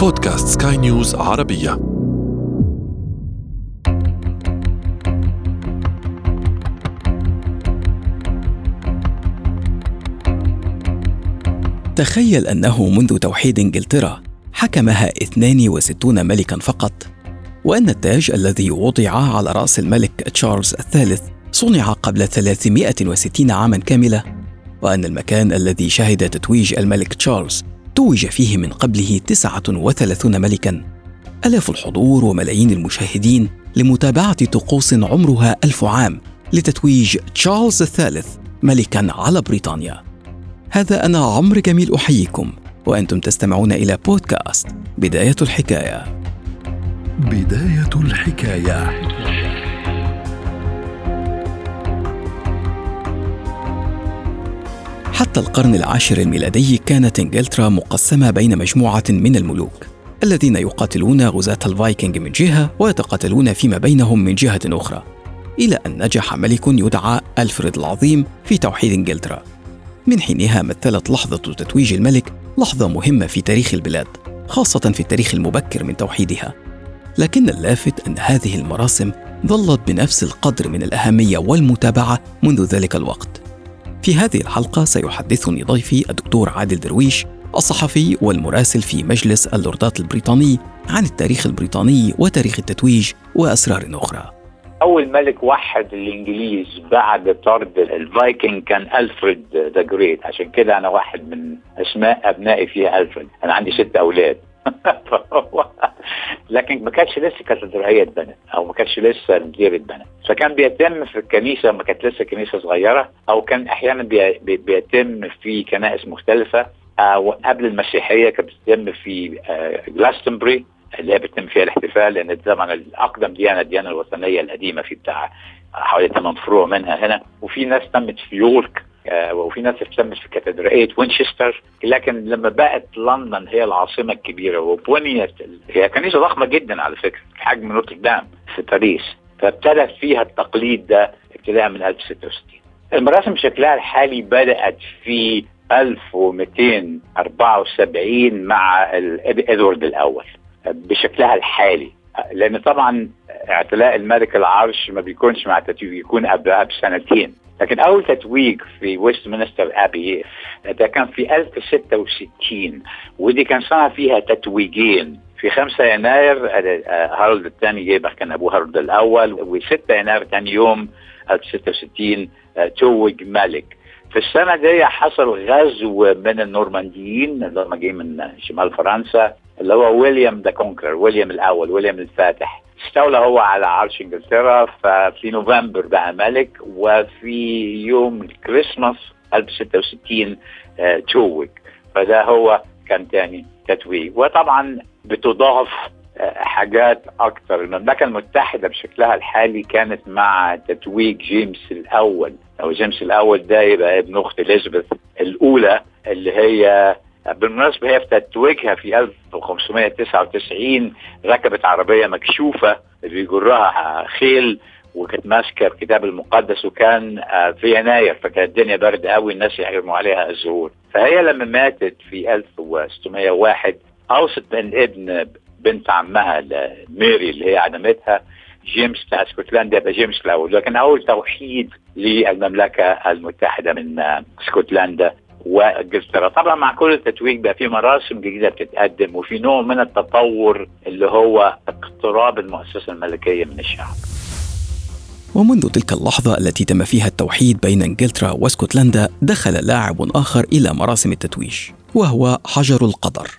بودكاست سكاي نيوز عربية. تخيل أنه منذ توحيد إنجلترا حكمها 62 ملكا فقط وأن التاج الذي وضع على رأس الملك تشارلز الثالث صنع قبل 360 عاما كاملة وأن المكان الذي شهد تتويج الملك تشارلز توج فيه من قبله 39 ملكا. ألاف الحضور وملايين المشاهدين لمتابعة طقوس عمرها ألف عام لتتويج تشارلز الثالث ملكا على بريطانيا. هذا أنا عمرو جميل أحييكم وأنتم تستمعون إلى بودكاست بداية الحكاية. بداية الحكاية. حتى القرن العاشر الميلادي كانت إنجلترا مقسمة بين مجموعة من الملوك الذين يقاتلون غزاة الفايكنج من جهة ويتقاتلون فيما بينهم من جهة أخرى إلى أن نجح ملك يدعى ألفريد العظيم في توحيد إنجلترا. من حينها مثلت لحظة تتويج الملك لحظة مهمة في تاريخ البلاد خاصة في التاريخ المبكر من توحيدها. لكن اللافت أن هذه المراسم ظلت بنفس القدر من الأهمية والمتابعة منذ ذلك الوقت. في هذه الحلقة سيحدثني ضيفي الدكتور عادل درويش الصحفي والمراسل في مجلس اللوردات البريطاني عن التاريخ البريطاني وتاريخ التتويج وأسرار أخرى. أول ملك وحد الانجليز بعد طرد الفايكنج كان ألفريد the Great. عشان كده أنا واحد من أسماء أبنائي فيها ألفريد. أنا عندي ست أولاد. لكن ما كانتش لسه كاتدرائية اتبنت أو ما كانتش لسه المدير اتبنت. فكان بيتم في الكنيسة ما كانت لسه كنيسة صغيرة أو كان أحيانا بي بيتم في كنائس مختلفة أو قبل المسيحية كانت بتتم في جلاستنبري اللي هي بيتم فيها الاحتفال لأن طبعا الأقدم ديانة الديانة الوثنية القديمة في بتاع حوالي 8 فروع منها هنا. وفي ناس تمت في يورك آه وفي ناس تمت في كاتدرائية وينشستر لكن لما بقت لندن هي العاصمة الكبيرة وبنيت هي كنيسة ضخمة جدا على فكرة حجم نوتردام في باريس فابتدى فيها التقليد ده ابتداء من 1066 المراسم شكلها الحالي بدأت في 1274 مع إدوارد الأول بشكلها الحالي. لأن طبعا اعتلاء الملك العرش ما بيكونش مع تتويج يكون قبلها بسنتين. لكن أول تتويج في ويست مينستر Abbey ده كان في 1066 ودي كان صنع فيها تتويجين في 5 يناير هارولد الثاني كان ابوه هارولد الأول و6 يناير ثاني يوم 1066 توج ملك. في السنة دي حصل غزو من النورمانديين اللي هم جايين من شمال فرنسا اللي هو ويليام the Conqueror ويليام الأول ويليام الفاتح. استولى هو على عرش إنجلترا ففي نوفمبر بقى ملك وفي يوم الكريسماس 1066 توج فده هو كان تاني تتويج. وطبعا بتضاف حاجات أكتر. المملكة المتحدة بشكلها الحالي كانت مع تتويج جيمس الأول. أو جيمس الأول ده يبقى ابن أخت إليزابيث الأولى اللي هي بالمناسبة هي في تتويجها في 1599 ركبت عربية مكشوفة بيجرها خيل وكانت ماسكة الكتاب المقدس وكان في يناير فكانت الدنيا برد قوي الناس يحرموا عليها الزهور. فهي لما ماتت في 1601 اوصت من ابن بنت عمها ميري اللي هي عدمتها جيمس بتاع اسكتلندا يبقى جيمس الأول لكن أول توحيد للمملكة المتحدة من اسكتلندا وانجلترا طبعا مع كل التتويج بقى في مراسم جديدة بتتقدم وفي نوع من التطور اللي هو اقتراب المؤسسة الملكية من الشعب. ومنذ تلك اللحظة التي تم فيها التوحيد بين إنجلترا واسكتلندا دخل لاعب آخر إلى مراسم التتويج وهو حجر القدر.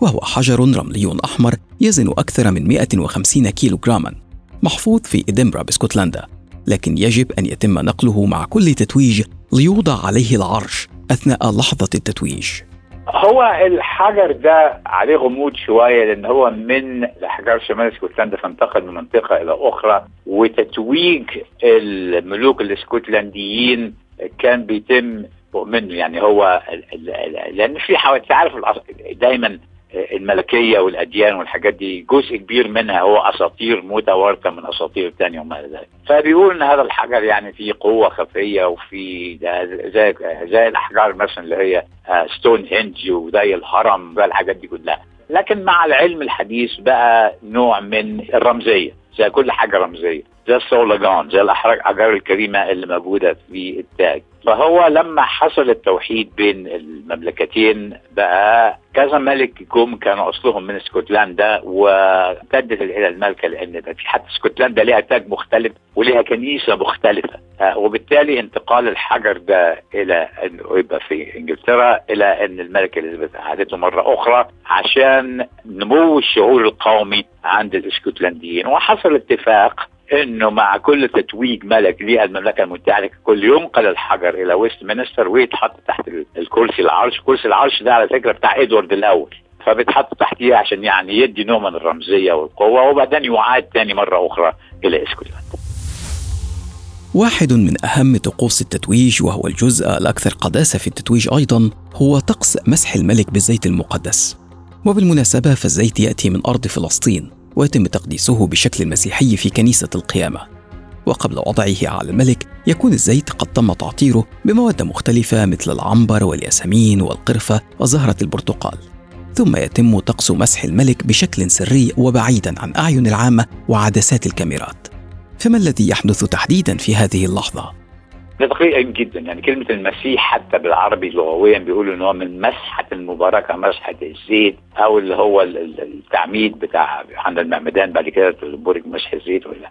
وهو حجر رملي أحمر يزن أكثر من 150 كيلو جراما محفوظ في إدنبرا باسكتلندا لكن يجب أن يتم نقله مع كل تتويج ليوضع عليه العرش أثناء لحظة التتويج. هو الحجر ده عليه غموض شوية لأن هو من احجار شمال اسكتلندا فانتقل من منطقة إلى أخرى. وتتويج الملوك الاسكتلنديين كان بيتم منه يعني هو لأن في حوالي تعرف دايما الملكية والأديان والحاجات دي جزء كبير منها هو أساطير متوارثة من أساطير ثانية وما إلى ذلك. فبيقول إن هذا الحجر يعني فيه قوة خفية وفي زي زي الأحجار مثلا اللي هي ستون هنج وزي الهرم بقى الحاجات دي كلها. لكن مع العلم الحديث بقى نوع من الرمزية زي كل حاجة رمزية. زي الصولجان زي الاحجار الكريمة اللي موجودة في التاج. فهو لما حصل التوحيد بين المملكتين بقى كذا ملك جم كانوا أصلهم من اسكتلندا وامتدت إلى الملكة لأن في حتى اسكتلندا ليها تاج مختلف وليها كنيسة مختلفة. آه، وبالتالي انتقال الحجر ده إلى انه يبقى في إنجلترا إلى أن الملكة إليزابيث اعادته مرة أخرى عشان نمو الشعور القومي عند الإسكتلنديين. وحصل اتفاق إنه مع كل تتويج ملك للمملكه المتحدة كل ينقل الحجر إلى ويست مينستر ويتحط تحت الكرسي العرش، كرسي العرش ده على فكرة بتاع إدوارد الأول. فبيتحط تحتيه عشان يعني يدي نوع من الرمزية والقوة وبعدين يعاد ثاني مرة أخرى إلى اسكتلند. واحد من أهم طقوس التتويج وهو الجزء الأكثر قداسة في التتويج أيضا هو طقس مسح الملك بالزيت المقدس. وبالمناسبة فالزيت يأتي من أرض فلسطين. ويتم تقديسه بشكل مسيحي في كنيسة القيامة. وقبل وضعه على الملك يكون الزيت قد تم تعطيره بمواد مختلفة مثل العنبر والياسمين والقرفة وزهرة البرتقال. ثم يتم طقس مسح الملك بشكل سري وبعيدا عن أعين العامة وعدسات الكاميرات. فما الذي يحدث تحديدا في هذه اللحظة؟ ده جدا يعني كلمة المسيح حتى بالعربي لغويا بيقولوا إن هو من مسحة المباركة مسحة الزيت أو اللي هو التعميد بتاع عند المعمدان بعد كده برج مسح الزيت ولا.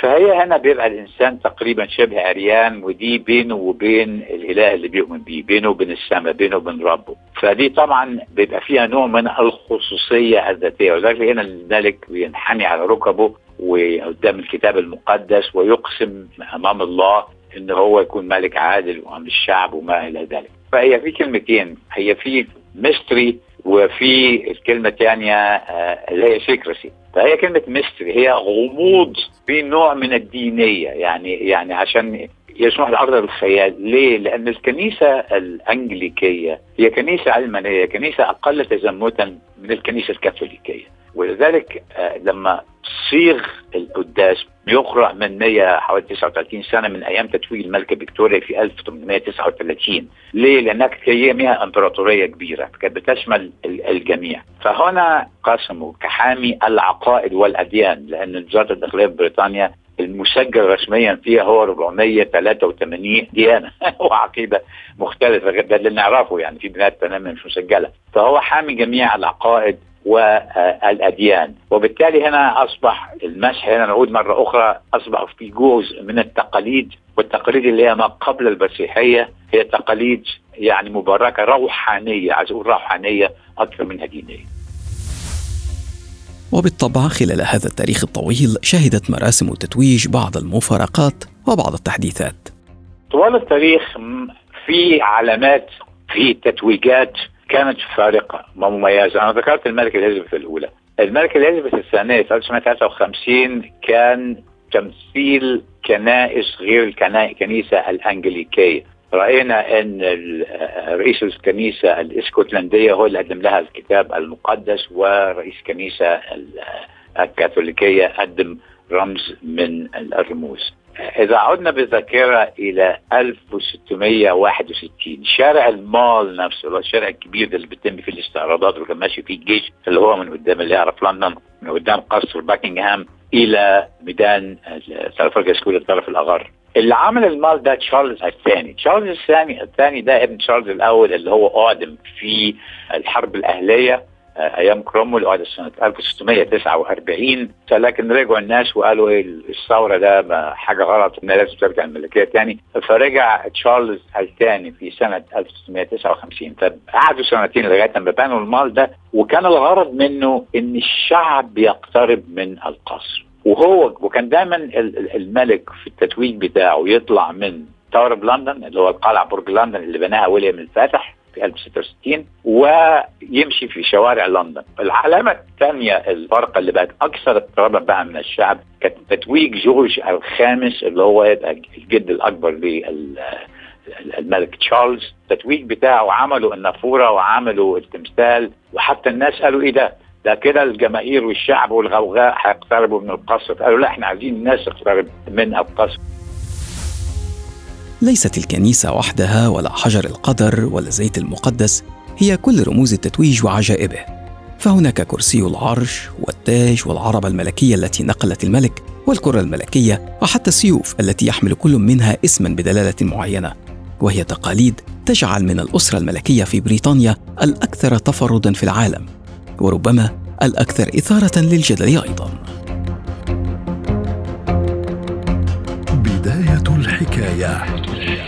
فهي هنا بيبقى الإنسان تقريبا شبه عريان ودي بينه وبين الإله اللي بيؤمن بيه بينه وبين السماء بينه وبين ربه. فدي طبعا بيبقى فيها نوع من الخصوصية الذاتية ولذلك هنا الملك بينحني على ركبه وقدام الكتاب المقدس ويقسم أمام الله إن هو يكون ملك عادل وعن الشعب وما إلى ذلك. فهي في كلمتين هي في mystery وفي الكلمة الثانية آه، اللي هي secrecy فهي كلمة mystery هي غموض في نوع من الدينية. يعني يعني عشان يسمح الأرض للخيال ليه؟ لأن الكنيسة الأنجليكانية هي كنيسة علمانية كنيسة أقل تزمتا من الكنيسة الكاثوليكية. ولذلك آه، لما صيغ القداس يقرأ من 100 حوالي 39 سنة من أيام تتويج الملكة فيكتوريا في 1839 ليه؟ لأنها كانت إمبراطورية كبيرة كانت بتشمل الجميع فهنا قسموا كحامي العقائد والأديان لأن وزارة الداخلية في بريطانيا المسجل رسميا فيها هو 483 ديانة وعقيدة مختلفة ده اللي نعرفه يعني في بلاد تماما مش مسجلة فهو حامي جميع العقائد والأديان. وبالتالي هنا أصبح المسح هنا نعود مرة أخرى أصبح في جزء من التقاليد والتقاليد اللي هي ما قبل المسيحية هي تقاليد يعني مباركة روحانية عايز أقول روحانية أكثر منها دينية. وبالطبع خلال هذا التاريخ الطويل شهدت مراسم التتويج بعض المفارقات وبعض التحديثات. طوال التاريخ في علامات في تتويجات كانت فارقة. ومميزة أنا ذكرت الملكة إليزابيث الأولى. الملكة إليزابيث الثانية في 1953 كان تمثيل كنائس غير الكنيسة الأنجليكية. رأينا أن رئيس الكنيسة الإسكتلندية هو اللي قدم لها الكتاب المقدس ورئيس الكنيسة الكاثوليكية قدم رمز من الرموز. إذا عدنا بالذاكرة إلى 1661 شارع المال نفسه اللي الشارع الكبير اللي بيتم فيه الاستعراضات واللي كان ماشي فيه الجيش اللي هو من قدام اللي يعرف لندن من قدام قصر باكنغهام إلى ميدان Trafalgar Square الطرف الأغر اللي عمل المال ده تشارلز الثاني. تشارلز الثاني الثاني ده ابن تشارلز الأول اللي هو أعدم في الحرب الأهلية. أيام كرومويل وهذا سنة 1649 لكن رجعوا الناس وقالوا إيه الثورة ده حاجة غلط ان لازم ترجع الملكية تاني. فرجع تشارلز الثاني في سنة 1659 فقعدوا سنتين لغاية ما بنوا المال ده وكان الغرض منه إن الشعب يقترب من القصر. وهو وكان دايما الملك في التتويج بتاعه يطلع من Tower of London اللي هو القلعة برج لندن اللي بناها ويليام الفاتح في 1066 ويمشي في شوارع لندن. العلامة الثانية الفرقة اللي بقت أكثر اضطرابا بقى من الشعب كانت تتويج جورج الخامس اللي هو يبقى الجد الأكبر للملك تشارلز. التتويج بتاعه عملوا النافورة وعملوا التمثال وحتى الناس قالوا إيه ده؟ ده كده الجماهير والشعب والغوغاء هيقتربوا من القصر. قالوا لا إحنا عايزين الناس تقترب من القصر. ليست الكنيسة وحدها ولا حجر القدر ولا زيت المقدس هي كل رموز التتويج وعجائبه. فهناك كرسي العرش والتاج والعربة الملكية التي نقلت الملك والكرة الملكية وحتى السيوف التي يحمل كل منها اسما بدلالة معينة. وهي تقاليد تجعل من الأسرة الملكية في بريطانيا الأكثر تفردا في العالم وربما الأكثر إثارة للجدل أيضا. بداية الحكاية